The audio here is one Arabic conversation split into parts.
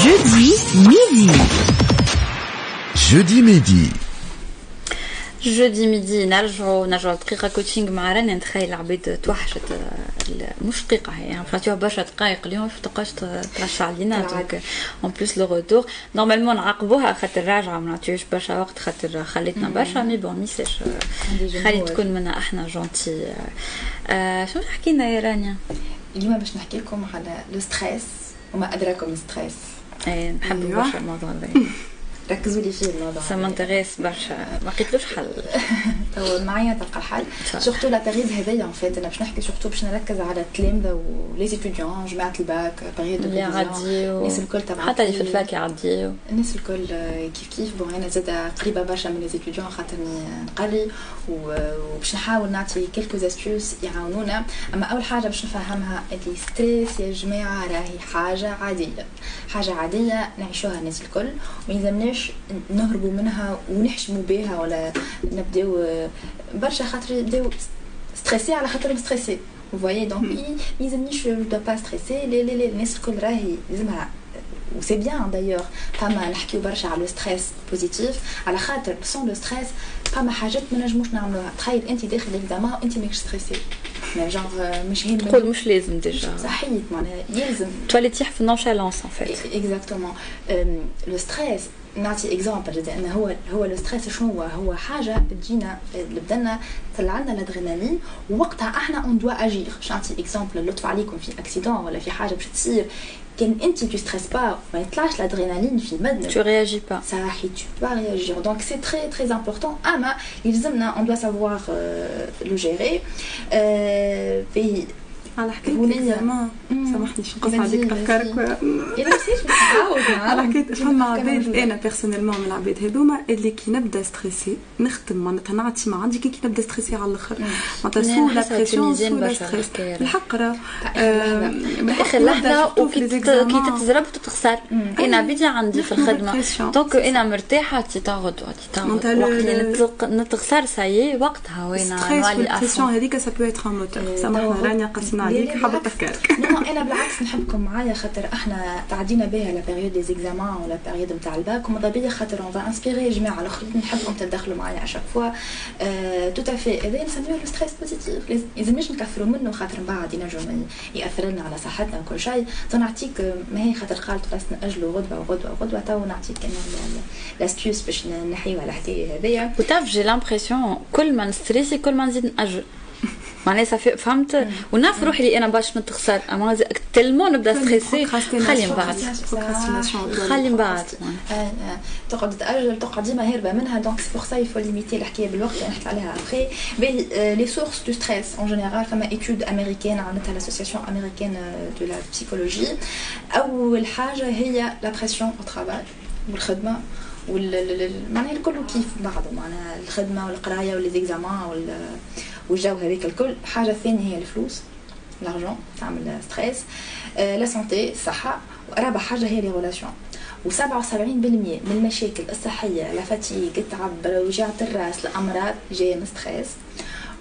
jeudi midi. Jeudi midi. جودي ميدي نرجعوا نرجعوا دقيقه كوتشينغ مع رنا نتخيل العباد توحشت مش دقيقه هي. فاتوها برشا دقائق اليوم تبقاش ترشع علينا دونك اون بلوس لو روتور نورمالمون نعاقبوها خاطر راجعة. ما نعطيوش برشا وقت خاطر خليتنا برشا. مي بون ميساش خلي تكون منا أحنا جونتي شنو حكينا يا رانيا؟ اليوم باش نحكي لكم على le stress وما ادراكم ال stress إيه نحب أيوة. الموضوع هذا ركزوا لي فيه الموضوع. ça m'intéresse برشا. ما لقيتلوش حل. تو معايا تلقى الحل. surtout la période هذيا en fait أنا باش نحكي surtout باش نركز على التلامذة و les étudiants جماعة ال bac période اللي الناس الكل تبع حتى اللي في ال fac يعديو الناس الكل كيف كيف. bon أنا زاد قريبة برشا من les étudiants خاطرني نقري وباش نحاول نعطي quelques astuces يعاونونا. أما أول حاجة باش نفهمها اللي stress يا جماعة راهي حاجة عادية. حاجة عادية نعيشوها الناس الكل. ما يلزمناش نهربوا منها ونحشموا بها ولا نبداو برشا خاطر يبداو stressés على خاطرهم stressés Vous voyez, donc, il- ما يلزمنيش je dois pas stresser. لي لي لي الناس الكل راهي لازمها و c'est bien d'ailleurs فما نحكيو برشا على ال stress positif على خاطر sans le stress فما حاجات ما نجموش نعملوها تخيل انت داخل ال examen وانت ماكش stressé يعني جونغ مش هين تقول مش لازم déjà صحيت معناها يلزم تولي تيح في ال nonchalance en fait exactement le stress نعطي exemple زاد انه هو هو le stress شنو هو؟ هو حاجة تجينا اللي بدنا طلع لنا الادرينالين ووقتها إحنا on doit agir باش نعطي exemple لطف عليكم في accident ولا في حاجة باش تصير كان أنت tu stresses pas ما يطلعش الادرينالين في بدنك tu réagis pas. صحيح tu vas réagir. Donc c'est très très important. اما يلزمنا on doit savoir euh, le gérer. Euh, في على. ال examen مم. سامحني شو نقص عليك نعاود على حكاية فما عباد أنا personnellement من العباد هذوما اللي كي نبدأ stressé نخدم معناتها نعطي ما عندي كي نبدأ stressé على الآخر. معناتها sous la pression sous le stress. الحق راه اخر لحظة. وكي تت- كي تتزرب تتخسر أنا بدي عندي في الخدمة. دونك أنا مرتاحة تي تاخذ تي تاخذ وقت. نتخسر سايي وقتها وين نولي افون هذيك سا بو اتر ان موتور سامحنا قسنا لا، عليك بالعكس. أفكارك نو أنا بالعكس نحبكم معايا خاطر إحنا تعدينا بها لا بيريود دي زيكزامان ولا بيريود نتاع الباك وماذا بيا خاطر اون فا انسبيري جماعة الاخرين نحبكم تدخلوا معايا اشاك فوا تو تافي هذا نسميوه لو ستريس بوزيتيف لازم- يلزمناش نكثروا منه خاطر من بعد ينجم ياثر لنا على صحتنا وكل شيء. تو نعطيك ما هي خاطر قالت خلاص نأجلوا غدوة وغدوة وغدوة تو نعطيك أنا لاستيوس باش نحيو على الحكاية هذيا. وتعرف جي لامبرسيون كل ما نستريسي كل ما نزيد نأجل. معناها صافي فهمت؟ ونعرف روحي اللي أنا باش نتخسر. اما تلمون نبدأ ستريسي خلي من بعد. خلي من بعد. آه، آه، تقعد تاجل تقعد ديما هاربه منها. دونك سي بور سا يفو ليميتي الحكاية بالوقت اللي نحكي عليها ابخي باهي les sources de stress en général فما étude américaine عملتها l'association américaine de la psychologie اول حاجة هي la pression au travail والخدمه معناها الكل كيف بعضه معناها الخدمة والقراية والزيكزامان وال والجو هذيك الكل. حاجة الثانية هي الفلوس l'argent تعمل stress la santé الصحة ورابع حاجة هي les relations و77% من المشاكل الصحية la fatigue التعب وجعة الرأس الأمراض جاية من stress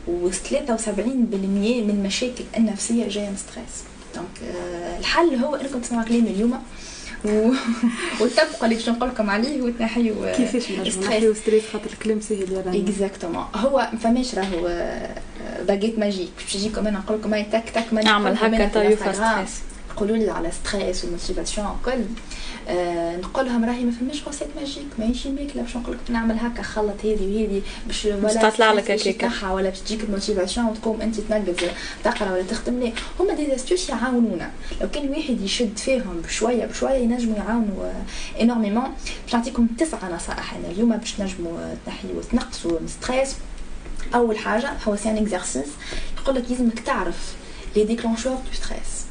و73% من المشاكل النفسية جاية من stress donc آه، الحل هو إنكم تسمعوا كلامي اليوم. و... وتطبقوا اللي باش نقول لكم عليه وتنحيوا كيفاش نجم stress نحيو stress خاطر الكلام سهل يا exactement. هو ما فماش راهو آه، baguette magique باش نجيكم أنا نقول لكم هاي tac tac ما نقولكم هكا طيب. stress. يقولوا لي على stress و motivation وكل. آه نقول لهم راهي ما فماش recette magique ماهيش ماكلة باش نقول لك نعمل هكا خلط هذه وهذه باش ولا تطلع لك. يتنحى ولا باش تجيك ال motivation وتقوم أنت تنقز تقرا ولا تخدم لا هما des astuces يعاونونا. لو كان واحد يشد فيهم بشوية بشوية ينجموا يعاونوا énormément باش نعطيكم تسعة نصائح أنا اليوم باش تنجموا تنحيوا تنقصوا ال stress أول حاجة هو c'est un exercice يقول لك لازمك تعرف les déclencheurs de stress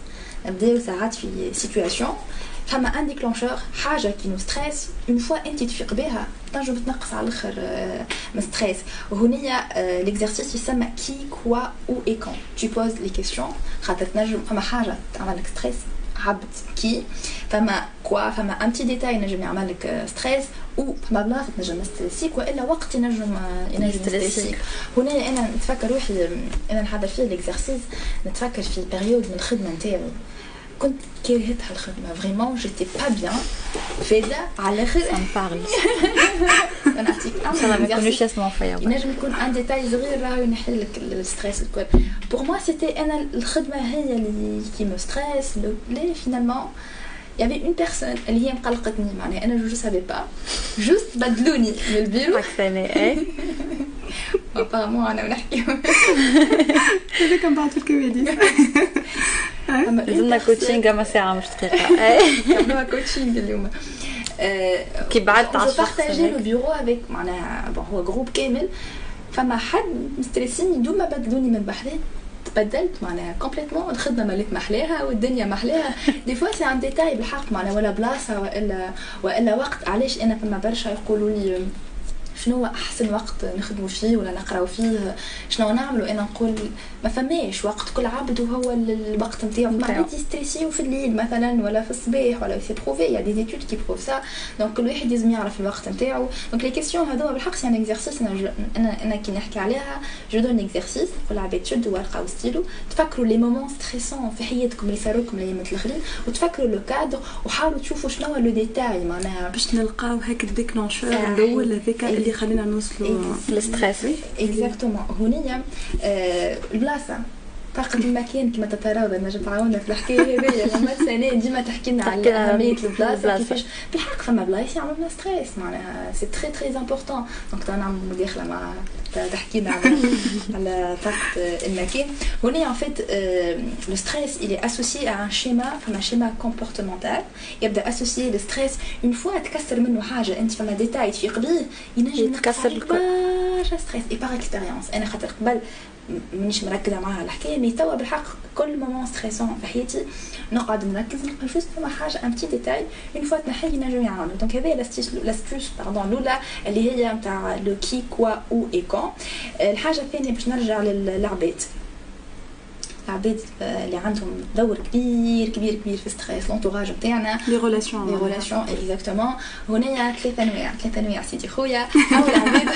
نبداو ساعات في situation فما un déclencheur حاجة qui nous stresse en fois انت تفيق بها تنجم تنقص على الآخر آه، من stress وهنيا l'exercice يسمى qui quoi où et quand tu poses les questions خاطر تنجم فما حاجة تعمل لك stress عبد qui فما quoi فما un petit détail ينجم يعمل لك stress و فما بلاصة تنجم يstressيك وإلا وقت ينجم ينجم يstressيك. يstressيك هنا أنا نتفكر روحي أنا نحضر فيه l'exercice نتفكر في période من الخدمة نتاعي. كنت كرهتها الخدمه vraiment j'étais pas bien فايده على الآخر سان بارل نعطيك ان شاء الله ما يكونوش يسمعوا فيا ينجم يكون ان ديتاي صغير راهو ينحي لك الستريس الكل بور موا سيتي أنا الخدمه هي اللي كي مو ستريس لي فينالمون il y avait une personne اللي هي مقلقتني معناها أنا جو سافي با جوست بدلوني من البيرو عكساني اي ابارمون أنا نحكي هذاك من بعد في زلنا كوتشينغ اما ساعه مش دقيقه عملوها كوتشينغ اليوم كي بعدت على الشخص بارتاجي لو بيرو افيك معناها بون هو جروب كامل فما حد مستريسيني دوما بدلوني من بعدين تبدلت معناها كومبليتمون الخدمه مالت محلاها والدنيا محلاها دي فوا سي ان ديتاي بالحق معناها ولا بلاصه والا والا وقت علاش أنا فما برشا يقولوا لي شنو هو أحسن وقت نخدموا فيه ولا نقراو فيه؟ شنو نعملوا أنا نقول ما فماش وقت كل عبد وهو الوقت نتاعو. ما عندي stressé في الليل مثلا ولا في الصباح ولا c'est prouvé il y a des études qui prouvent ça donc كل واحد لازم يعرف الوقت نتاعو. donc les questions هذوما بالحق c'est un exercice أنا أنا كي نحكي عليها je donne exercice نقول العباد شدوا ورقه وستيلو تفكروا les moments stressants في حياتكم اللي صاروا لكم الايامات الاخرين وتفكروا le cadre وحاولوا تشوفوا شنو هو le détail معناها. باش نلقاو هاك ال déclencheur الأول هذاك اللي خلينا نوصلوا الستريس اكزاكتومون هونيا البلاصه طاقة المكان كما تتراوى نجم تعاوننا في الحكاية هذيا. لما سنة ديما تحكي لنا على أهمية البلاصة كيفاش. بالحق فما بلايص يعملوا stress معناها c'est très très important donc نعمل مداخلة مع تحكي لنا على على طاقة المكان هنا en fait le stress il est associé à un schéma فما schéma comportemental. يبدأ associé le stress. Une fois تكسر منه حاجة أنت فما détail تفيق بيه ينجم يتكسر الكل برشا stress et par expérience أنا خاطر قبل مانيش مركزة معاها. الحكاية mais توا بالحق كل moment stressant في حياتي نقعد نركز نلقى juste فما حاجة un petit détail une fois تنحيه ينجم يعاون donc هذا l'astuce pardon الأولى اللي هي نتاع le quoi où et quand الحاجة الثانية باش نرجع للعباد. العباد اللي عندهم دور كبير كبير كبير في stress l'entourage نتاعنا les relations les relations exactement هنا ثلاثة انواع ثلاثة انواع سيدي خويا. أول عباد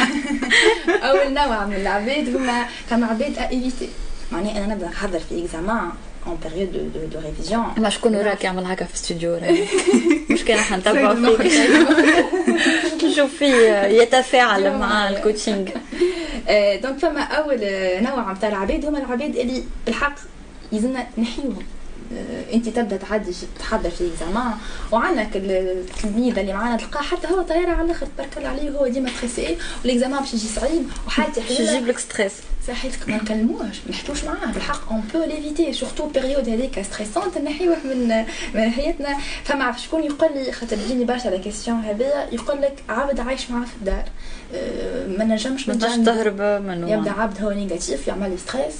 أول نوع من العباد هما فما عباد éviter معني أنا نبدا نحضر في examen en période de de révision ما شكون وراك يعمل هكا في الاستوديو مش كان حنتبعوا فيك. نشوف فيه يتفاعل مع ال coaching donc فما أول نوع نتاع العباد هما العباد اللي بالحق يلزمنا نحيوهم. انت تبدا تعدي تحضر في examen وعندك التلميذ اللي معانا تلقاه حتى هو طياره على الأخر تبارك الله عليه وهو ديما stressé وال examen باش يجي صعيب وحالتي باش يجيب لك stress. صحيتك ما نكلموهش ما نحكوش معاه بالحق on peut l'éviter surtout période هذيك stressante نحيوه من من حياتنا فما شكون يقول لي خاطر تجيني برشا la question هذيا يقول لك عبد عايش معاه في الدار. ما نجمش ما تهرب منه. يبدأ عبد هو négatif يعمل stress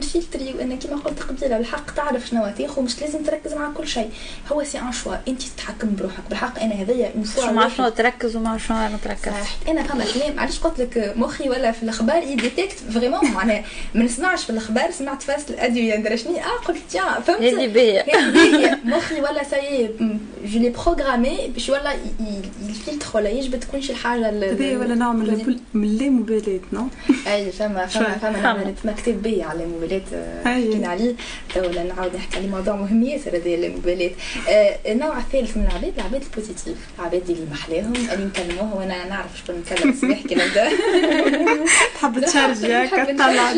نفلتري وأنا كيما قلت قبيلة بالحق تعرف شنو تاخذ مش لازم تركز مع كل شيء. هو سي ان شوا. انت تتحكم بروحك. بالحق أنا هذايا اون فوا مع شنو تركز ومع شنو ما تركز أنا فما كلام. علاش قلت لك مخي ولا في الأخبار؟ يديتكت فريمون معناها ما نسمعش في الأخبار. سمعت فاس الادويه ندري شنو آه قلت تيان فهمت؟ هذه باهيه مخي ولا ساي جو لي بروغرامي باش ولا يفلتر ولا يجبد تكون شي حاجة هذه ولا نوع من من لا مبالاه نو؟ أي فما فما فما مكتب بي على الموبيلات حكينا عليه ولا نعاود نحكي على موضوع مهم ياسر هذا الموبيلات النوع الثالث من العباد العباد ال positif. العباد اللي محلاهم اللي نكلموها وأنا نعرف شكون نكلم صباح كي نبدا تحب تشارجي كتطلع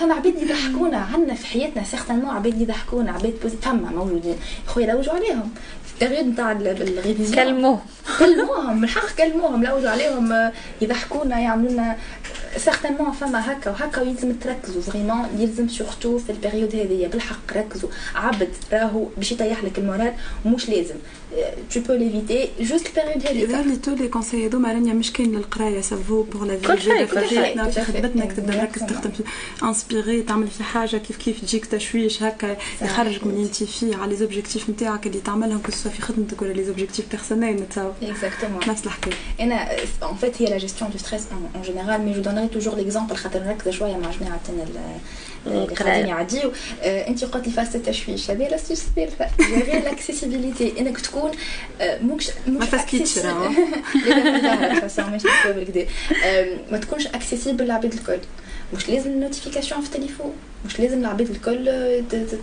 فما عباد يضحكونا عندنا في حياتنا certainement عباد يضحكونا عباد فما موجودين. خويا لوجوا عليهم. ال période نتاع ال révision كلموه كلموهم. بالحق كلموهم لوجوا عليهم يضحكونا يعملوا لنا certainement فما هكا وهكا ويلزم تركزوا vraiment يلزم surtout في ال période هذيا بالحق ركزوا عبد راهو باش يطيح لك ال moral ومش لازم tu peux l'éviter juste ال période هذيك يظهر لي تو les conseils هذوما رانيا مش كاين للقراية ça vaut pour la كل شيء كل شيء. في خدمتنا تبدا مركز تخدم inspiré تعمل في حاجة كيف كيف تجيك تشويش هكا يخرجك من أنت فيه على les objectifs نتاعك اللي تعملهم que في خدمتك ولا les objectifs personnels نتصور exactement نفس الحكاية. أنا en fait هي la gestion de stress en général mais je donnerai toujours l'exemple خاطر نركز شوية مع جماعة اللي قاعدين يعديو انت قلت لي فاست التشويش هذه لا ثالثه غير l'accessibilité انك تكون مش ما تسكيتش ما تكونش accessible للعباد الكل مش لازم ال notification في التليفون. مش لازم العباد الكل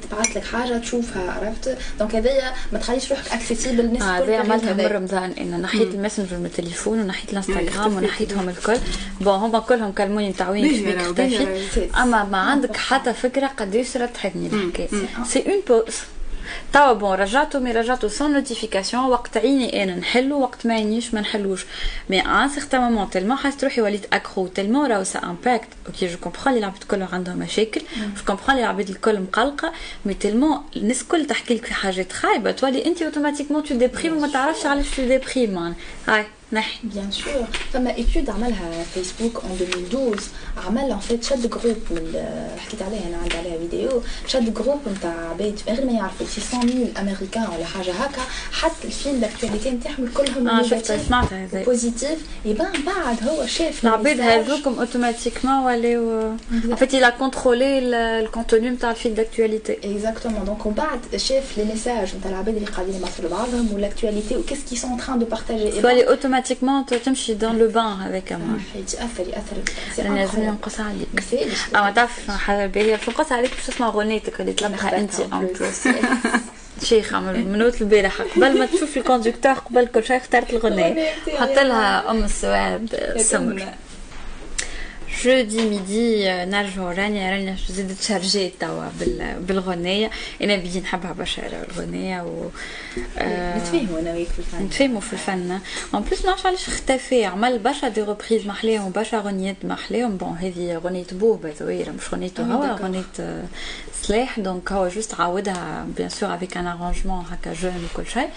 تبعث لك حاجة تشوفها عرفت؟ donc هذايا ما تخليش روحك accessible الناس آه الكل عملتها مرة مثلا ان نحيت الماسنجر من التليفون ونحيت الانستغرام ونحيتهم الكل. bon هما كلهم كلموني كيف تختفي أما ما عندك حتى فكرة قديش رتحتني الحكاية. c'est une pause توا بون رجعته mais رجعته sans notification وقت عيني أنا نحلو وقت ما عينيش ما نحلوش. mais un certain moment tellement حاسه روحي وليت accro tellement راهو ça impacte OK je comprends les العباد الكل عندهم مشاكل. je comprends les العباد الكل مقلقة. mais tellement الناس الكل تحكي لك في حاجات خايبة. تولي انت automatiquement tu déprimes وما تعرفش علاش tu déprimes هاي. نحي bien sûr فما étude عملها فيسبوك en 2012 عمل en fait شد groupe من حكيت عليها أنا عندي عليها فيديو شد groupe نتاع عباد غير ما يعرفوا 600 أمريكان ولا حاجة هكا. حط ال fil l'actualité نتاعهم كلهم آه شفت سمعتها هذا positif يبان بعد هو شاف العباد هذوكم automatiquement ولاو en fait il a contrôlé الكونتوني نتاع الفيل داكتواليتي اكزاكتومون دونك ومن بعد شاف لي ميساج نتاع العباد اللي قاعدين يبعثوا لبعضهم والأكتواليتي وكيس كي سون تران دو بارتاجي اوتوماتيكمون تمشي دون لو بان هذاك ما يتاثر ياثر لازم ننقص عليك اما تعرف حبيبي في نقص عليك باش تسمع غنيتك اللي طلبها انت ان بلوس شيخة من منوت البارحة قبل ما تشوف الكوندكتور قبل كل شيء اخترت الغنية حط لها أم السواد سمر جودي ميدي نرجعوا رانيا رانيا زدت شارجي توا بالغنية. أنا بدي نحبها برشا الغنية و نتفاهموا أنا وياك في الفن. نتفاهموا في الفن. اون بليس ما علاش اختفى عمل برشا دي ريبريز محليهم وبرشا غنيات محليهم بون هذه غنية بوه باي مش غنيته هو غنية سلاح دونك هو جوست عاودها بيان سور افيك ان ارونجمون هكا جون وكل شيء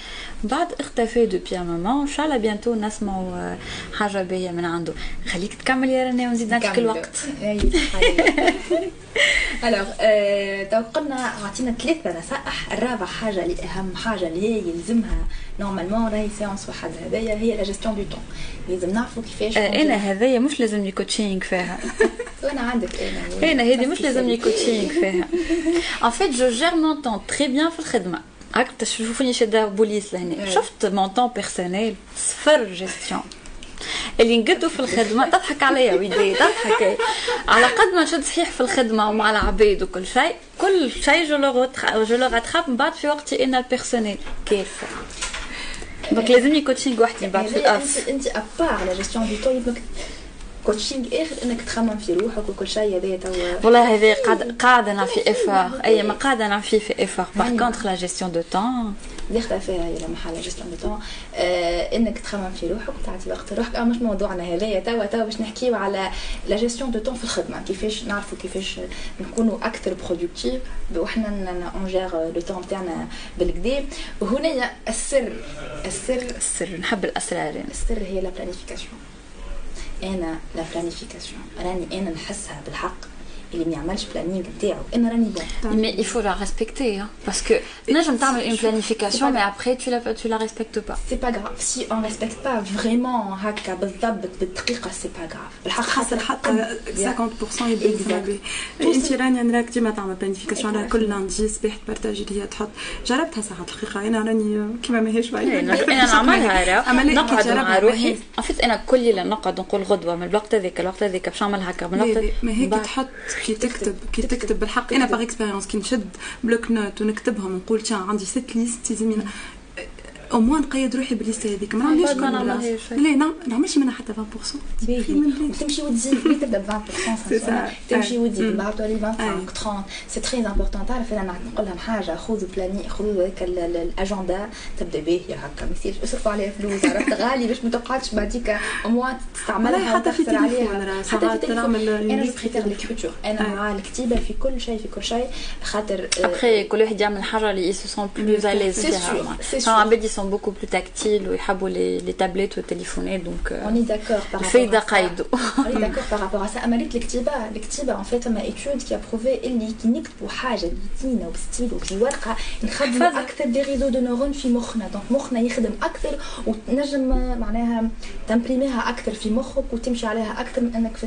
بعد اختفى دوبيا ماما ان شاء الله بيانتو نسمعوا حاجة باهيه من عنده خليك تكمل يا رنا ونزيد نعطيك الوقت alors تو قلنا عطينا ثلاثة نصائح الرابع حاجة اللي اهم حاجة اللي هي يلزمها normalement راهي science وحدها هذايا هي la gestion du temps لازم نعرفوا كيفاش أنا هذايا مش لازمني كوتشينغ فيها وأنا عندك أنا أنا هذه مش لازمني كوتشينغ فيها ان فيت جو جير مون طون تري بيان في الخدمه هاك تشوفوني شاده بوليس لهنا شفت mon temps personnel صفر gestion اللي نقدو في الخدمة تضحك عليا ويدي تضحك. على قد ما شد صحيح في الخدمة ومع العبيد وكل شيء كل شيء جو لو جو لو من بعد في وقتي أنا بيرسونيل كيف؟ دونك لازمني كوتشينغ وحدي بعد في الاف انت ابار لا جيستيون دو تو كوتشينغ اخر إنك تخمم في روحك وكل شيء هذا توا. والله هذا قاعد قاعدة أنا في افار أي ما قاعدة أنا في في افار باغ كونتخ لا جيستيون دو داخله فيها هي محل دو طون آه إنك تخمم في روحك وتعطي وقت لروحك آه مش موضوعنا هذايا توا توا باش نحكيو على la gestion du temps في الخدمة. كيفاش نعرفوا كيفاش نكونوا أكثر productifs وحنا on gère le temps تاعنا بالكدا وهنا السر. السر. السر. نحب الأسرار. السر هي la planification أنا la planification راني أنا نحسها بالحق. اللي ما يعملش planning نتاعو أنا راني bon mais il faut la respecter hein parce que نجم تعمل une planification mais après tu la tu la respectes pas. C'est pas grave. Si on respecte pas vraiment هكا بالضبط بالدقيقه c'est pas grave. بالحق خاطر حتى 50% يبدا انت راني نراك ديما تعمل planification على كل lundi صباح تـ partagi اللي هي تحط جربتها ساعات الحقيقة أنا راني كيما ماهيش شوية أنا نعملها نقعد مع روحي عرفت أنا كل اللي نقعد نقول غدوه من الوقت هذاك الوقت هذاك باش نعمل هكا من الوقت ما هيك تحط كي تكتب كي تكتب بالحق. أنا par expérience كي نشد bloc-notes ونكتبهم ونقول تشان عندي ست ليست يلزمني au moins نقيد روحي بالليسته هذيك ما نعملش ما نعملهاش لا ما نعملش منها حتى 20% تمشي وتزيد تبدا ب 20% تمشي وتزيد نبعثوا لي 25 30 c'est très important تعرف أنا نقول لهم حاجة خذوا planner خذوا هذاك الاجندا تبدا باهيه هكا ما يصيرش اصرفوا عليها فلوس عرفت غالي باش ما تقعدش بعديك moins تستعملها حتى في عليها حتى في أنا je préfère l'écriture أنا مع الكتيبه في كل شيء في كل شيء خاطر ابخي كل واحد يعمل حاجة اللي يسو sont plus à l'aise فيها عباد sont beaucoup plus tactiles ويحبوا les, les tablettes والتليفونات donc on est d'accord par الفايده قايدو on est d'accord par rapport à ça. اما ريت الكتيبه الكتيبه en fait même études qui prouvent اللي كي نكتبوا حاجة بيتينا وبستيل وفي ورقه نخدموا أكثر des réseaux de neurones في مخنا donc مخنا يخدم أكثر وتنجم معناها تـ imprimi ها أكثر في مخك وتمشي عليها أكثر من انك في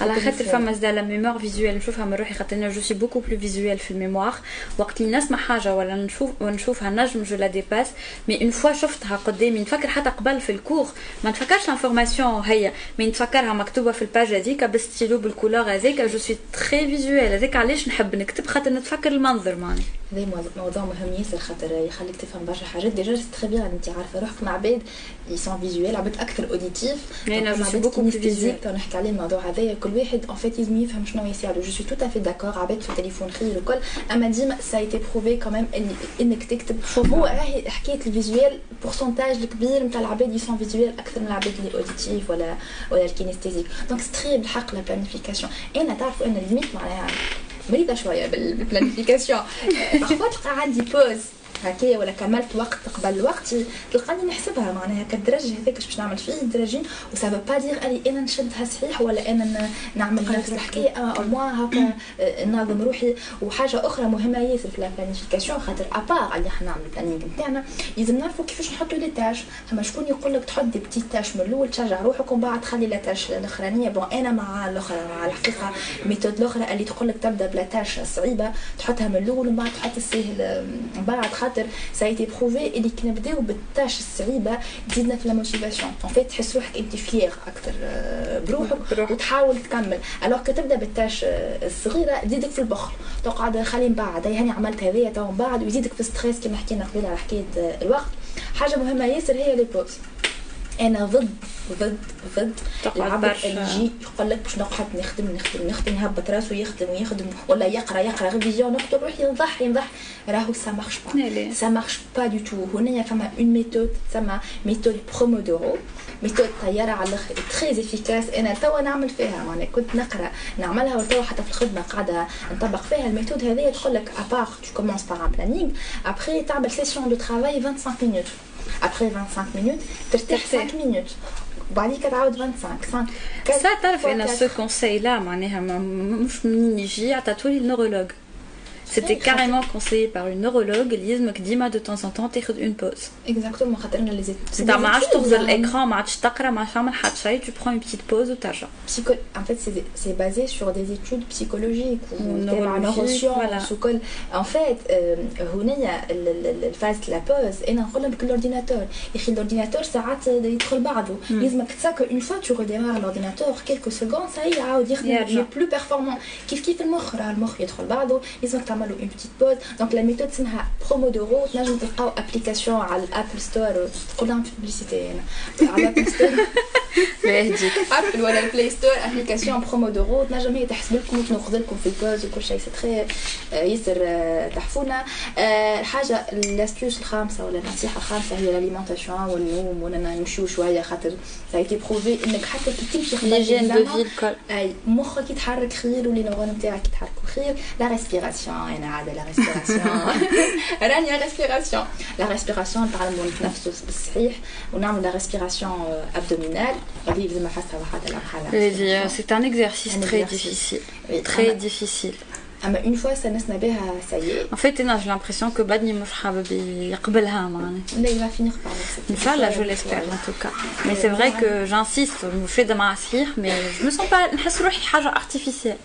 على خاطر فما زاد la mémoire visuelle نشوفها من روحي خاطر أنا je suis beaucoup plus visuelle في ال mémoire وقت اللي نسمع حاجة ولا نشوف ونشوفها نجم je la dépasse mais une fois شفتها قدامي نفكر حتى قبل في ال cours ما نفكرش l'information هي mais نتفكرها مكتوبة في ال page هذيك بال stylo بال couleur هذاك je suis très visuelle هذاك علاش نحب نكتب خاطر نتفكر المنظر معني هذا موضوع مهم ياسر خاطر يخليك تفهم برشا حاجات. déjà c'est très bien انت عارفة روحك مع عباد يسون sont visuels عباد أكثر auditifs أنا beaucoup physique نحكي عليه الموضوع هذايا كل واحد en fait لازم يفهم شنو يصير. je suis tout à fait d'accord عباد في التليفون خير وكل أما ديما ça a été prouvé كمان انك تكتب هو راهي حكاية ال visuel pourcentage الكبير نتاع العباد يسون visuels أكثر من العباد اللي auditifs ولا ولا ال kinesthésiques donc c'est très بالحق la planification أنا تعرفوا à la limite معناها مريضه شوية بال planification parfois تلقى عندي pause هكايا ولا كملت وقت قبل الوقت تلقاني نحسبها معناها كالدرج هذاك باش نعمل فيه درجين و ça va pas dire اني أنا نشدها صحيح ولا أنا نعمل نفس الحكاية. أو موا هكا آه، ننظم روحي. وحاجه أخرى مهمة ياسر في ال planification خاطر à part اللي إحنا نعمل ال planning نتاعنا لازم نعرفوا كيفاش نحطوا les tâches فما شكون يقول لك تحط des petites tâches من الأول تشجع روحك ومن بعد تخلي la tâche الأخرانية. bon أنا مع الأخرى مع الحقيقة méthode الأخرى اللي تقول لك تبدأ ب la tâche صعيبة تحطها من الأول ومن بعد تحط السهل. من بعد خاطر ça a été prouvé اللي كي نبداو بال tâche الصعيبة تزيدنا في ال motivation en fait تحس روحك أنت fière أكثر آه، بروحك وتحاول تكمل. alors تبدأ بال tâche آه، الصغيرة تزيدك في البخل. تقعد خلي من بعد هاني عملت هذايا تو من بعد ويزيدك في stress كما حكينا قبل على حكاية آه، الوقت. حاجة مهمة ياسر هي les pauses أنا ضد ضد ضد العبد اللي يجي يقول لك باش نقعد نخدم نخدم نخدم يهبط راسه يخدم ويخدم ولا يقرأ يقرأ révision نكتب روح ينضح ينضح. راهو ça marche pas ça marche pas du tout هنا فما une méthode تسمى méthode Pomodoro méthode طيارة على الأخر très efficace أنا توا نعمل فيها. معناها كنت نقرأ نعملها وتوا حتى في الخدمة قاعدة نطبق فيها ال méthode هذه تقول لك à part tu commences par un planning après تعمل session de travail 25 minutes après 25 minutes ترتاح 5 minutes وبعديك تعاود 25 5 سا تعرف أنا ce conseil-là معناها مش منين يجي عطاتولي ال neurologue C'était carrément conseillé par une neurologue اللي يلزمك ديما de temps en temps تاخذ une pause. Exactement خاطرنا les études. ما عادش تغزر ال écran ما عادش تقرا ما عادش تعمل حتى شيء tu prends une petite pause وترجع. Psycho... En fait c'est c'est basé sur des études psychologiques تبع neurosciences وكل en fait هنا ال phase la pause أنا نقول لك ال ordinateur يا أخي ال ordinateur ساعات يدخل بعضه لازمك تسكر une fois tu redémarres ال ordinateur quelques secondes ça y est عاود يخدم plus performant كيف كيف المخ راه المخ يدخل بعضه لازمك تعمل نعملوا une petite pause donc la méthode اسمها برومودورو تنجم تلقاو application على ال App Store تقول لهم في publicité أنا على ال App Store الله يهديك. Apple ولا ال Play Store application pomodoro تنجم هي تحسب لكم وتنقذ لكم في ال pause وكل شيء. c'est très ياسر تحفونا. الحاجة ال astuce الخامسة ولا النصيحة الخامسة هي ال alimentation والنوم. واننا نمشيو شوية خاطر ça a été prouvé إنك حتى كي تمشي خدمه أي مخك يتحرك خير و les neurones نتاعك يتحركوا خير. لا ريسبيراسيون انا de la respiration رانيا respiration la respiration نتعلموا نتنفسوا بالصحيح ونعمل la respiration abdominale غادي لازم نحسها واحد الحالة c'est un exercice très difficile très difficile اما une fois استانسنا بها c'est en fait أنا j'ai l'impression que بدني مش حابب يقبلها معناها ça va venir ان شاء الله je l'espère en tout cas mais c'est vrai que j'insiste مفيدة مع صحيح mais je me sens pas نحس روحي حاجة artificielle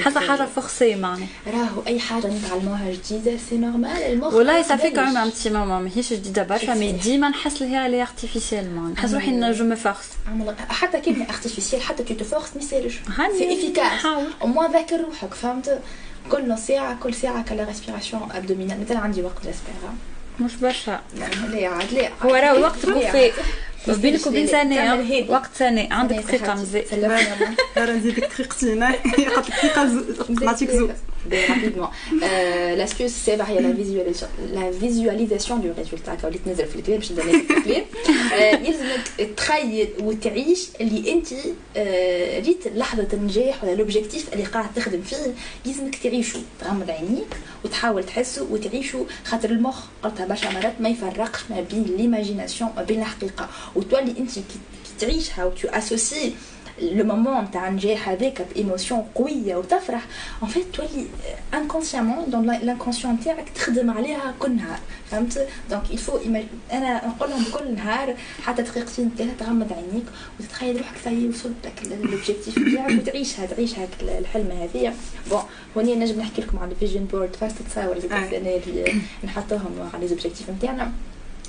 حاسه حاجة forcée معناها راهو اي حاجة نتعلموها جديده c'est normal المخ والله صافي كان un petit moment ماهيش جديده برشا mais ديما نحس ليها les artificielles معناها نحس روحي je me force حتى كلمه artificielle حتى tu te forces ما يصيرش c'est efficace au moins ذاكر روحك فهمت كل ساعة كل ساعة ك la respiration abdominale. مثلا عندي وقت j'espère مش برشا. لا عاد لا هو راه الوقت كوفي بينك وبين سنة وقت سنة عندك دقيقة مزيان. راه نزيدك دقيقتين قالت لك دقيقة نعطيك زوج rapidement. Euh, L'astuce, c'est la visualisation, la visualisation du résultat. Quand tu نزل في الكلام باش ندير الكلام يلزمك تخيل وتعيش اللي انت ريت لحظه النجاح ولا l'objectif اللي قاعد تخدم فيه يلزمك تعيشه تغمض عينيك وتحاول تحسه وتعيشه خاطر المخ قلتها برشا مرات ما يفرقش ما بين l'imagination وما بين الحقيقة وتولي انت كي تعيشها و tu associes le moment تاع النجاح هذاك ب émotion قويه وتفرح en fait تولي inconsciemment dans l'inconscient تاعك تخدم عليها كل نهار فهمت donc il faut أنا نقول لهم كل نهار حتى دقيقتين ثلاثة تغمض عينيك وتتخيل روحك ساي وصلت لك l'objectif تاعك وتعيشها تعيش هاك الحلم هذيا bon هوني نجم نحكي لكم على ال vision board فاست تصاور اللي نحطوهم على les objectifs نتاعنا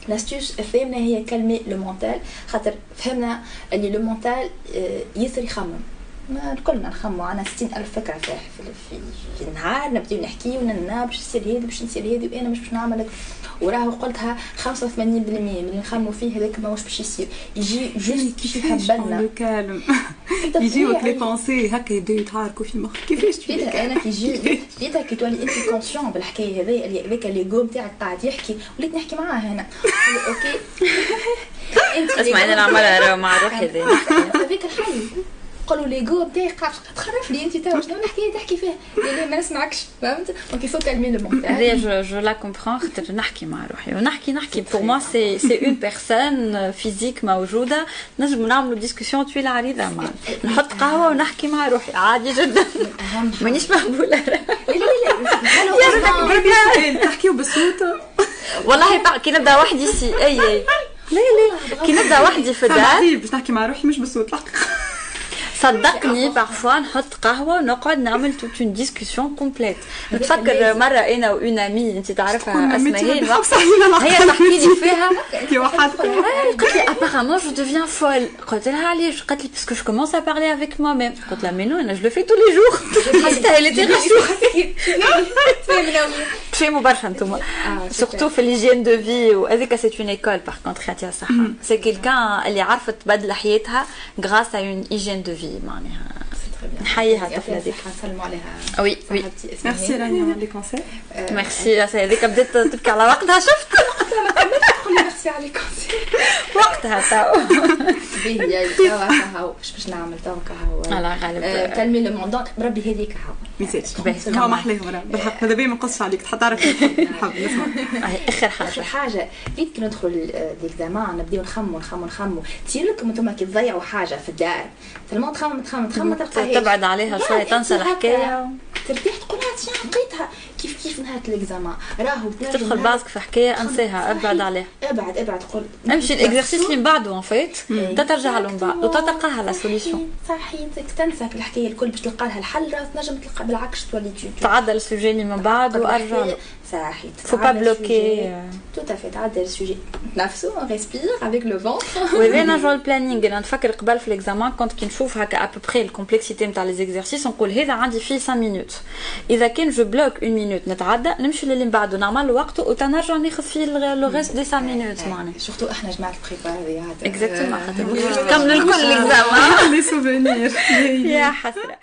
l'astuce الثامنه هي calmer le mental خاطر فهمنا اللي le mental يسري يخمم كلنا نخمو عنا ستين ألف فكرة في, في, في, النهار نبداو نحكي وننا باش تصير هذي باش نصير هذي وأنا مش باش نعمل وراه قلتها 85% من اللي نخمو فيه هذاك ما واش باش يصير. يجي juste كيف يحبلنا calme يجيوك les pensées هكا يبداو يتعاركوا في مخك كيفاش تبدا أنا كي يجي بيتا كي تولي أنت conscient بالحكاية هذه اللي هذاك l'ego نتاعك قاعد يحكي وليت نحكي معاه هنا. OK. اسمع أنا نعملها مع روحي هذاك الحل قالوا l'ego نتاعي قاعد تخرف لي انت تو شنو الحكاية تحكي فيها لا ما نسمعكش فهمت؟ donc il faut calmer le mental هذه je je la comprends خاطر نحكي مع روحي. ونحكي نحكي. pour moi c'est c'est une personne physique موجودة. نجم نعملوا discussion طويلة عريضة مع نحط قهوة ونحكي مع روحي. عادي جدا. مانيش مهبوله لا لا لا. تحكيو بالصوت والله كي نبدأ وحدي سي أي أي. لا لا. كي نبدأ وحدي في الدار باش نحكي مع روحي مش بالصوت صدقني parfois نحط قهوة ونقعد نعمل toute une discussion complète نتفكر مره أنا و une amie انت تعرفها ياسمين هي تحكي لي فيها قالت لي apparemment je deviens folle قلت لها علاش قالت لي parce que je commence à parler avec moi-même قلت لها mais non أنا je le fais tous les jours حسيتها اللي تغشو تفهموا برشا انتوما surtout في l'hygiène de vie وهذيك c'est une école par contre يعطيها الصحه c'est quelqu'un اللي عرفت تبدل حياتها grâce à une hygiène de vie معناها نحييها الطفله ديك نسلموا عليها oui oui merci رانيا les conseils merci هذيك بدات تبكي على وقتها شفت؟ ميرسي على ال conseil وقتها تو باهي توا هاو اش باش نعمل توا هاو على غالب كلمي لو موندون بربي هذيك هاو ميساج هو ما حلاه بالحق هذا بيه ما نقصش عليك تحط تعرف نحب نسمع اخر حاجة اخر حاجة بيت كي ندخل ليكزامان نبداو نخمو نخمو نخمو تصير لكم أنتم كي تضيعوا حاجة في الدار تلمون تخمم تخمم تخمم تبعد عليها شوية تنسى الحكاية ترتاح تقول تيان كيف نهايه ليكزامان راهو تدخل باسك في حكاية أنساها أبعد عليها. ابعد أبعد قول امشي ال exercice اللي من بعده en fait ترجع له من بعد وتلقاها لا solution صحيح. تنسى الحكاية الكل باش تلقى لها الحل راه تنجم تلقى بالعكس تولي تعدل ال sujet اللي من بعد وأرجع صحيح faut pas bloquer tout à fait تعدل ال sujet نفسه respire avec le ventre oui نرجعوا ال planning أنا نتفكر قبل في l'examen كنت كي نشوف هكا à peu près ال complexité نتاع les exercices نقول هذا عندي فيه 5 minutes اذا كان je bloque une minute نتعدى نمشي للي من بعده نعمل وقت وتنرجع ناخذ فيه le reste des 5 minutes معناها surtout إحنا جماعة ال prépa هذه exactement خاطر كملوا الكل l'examen les souvenirs يا حسره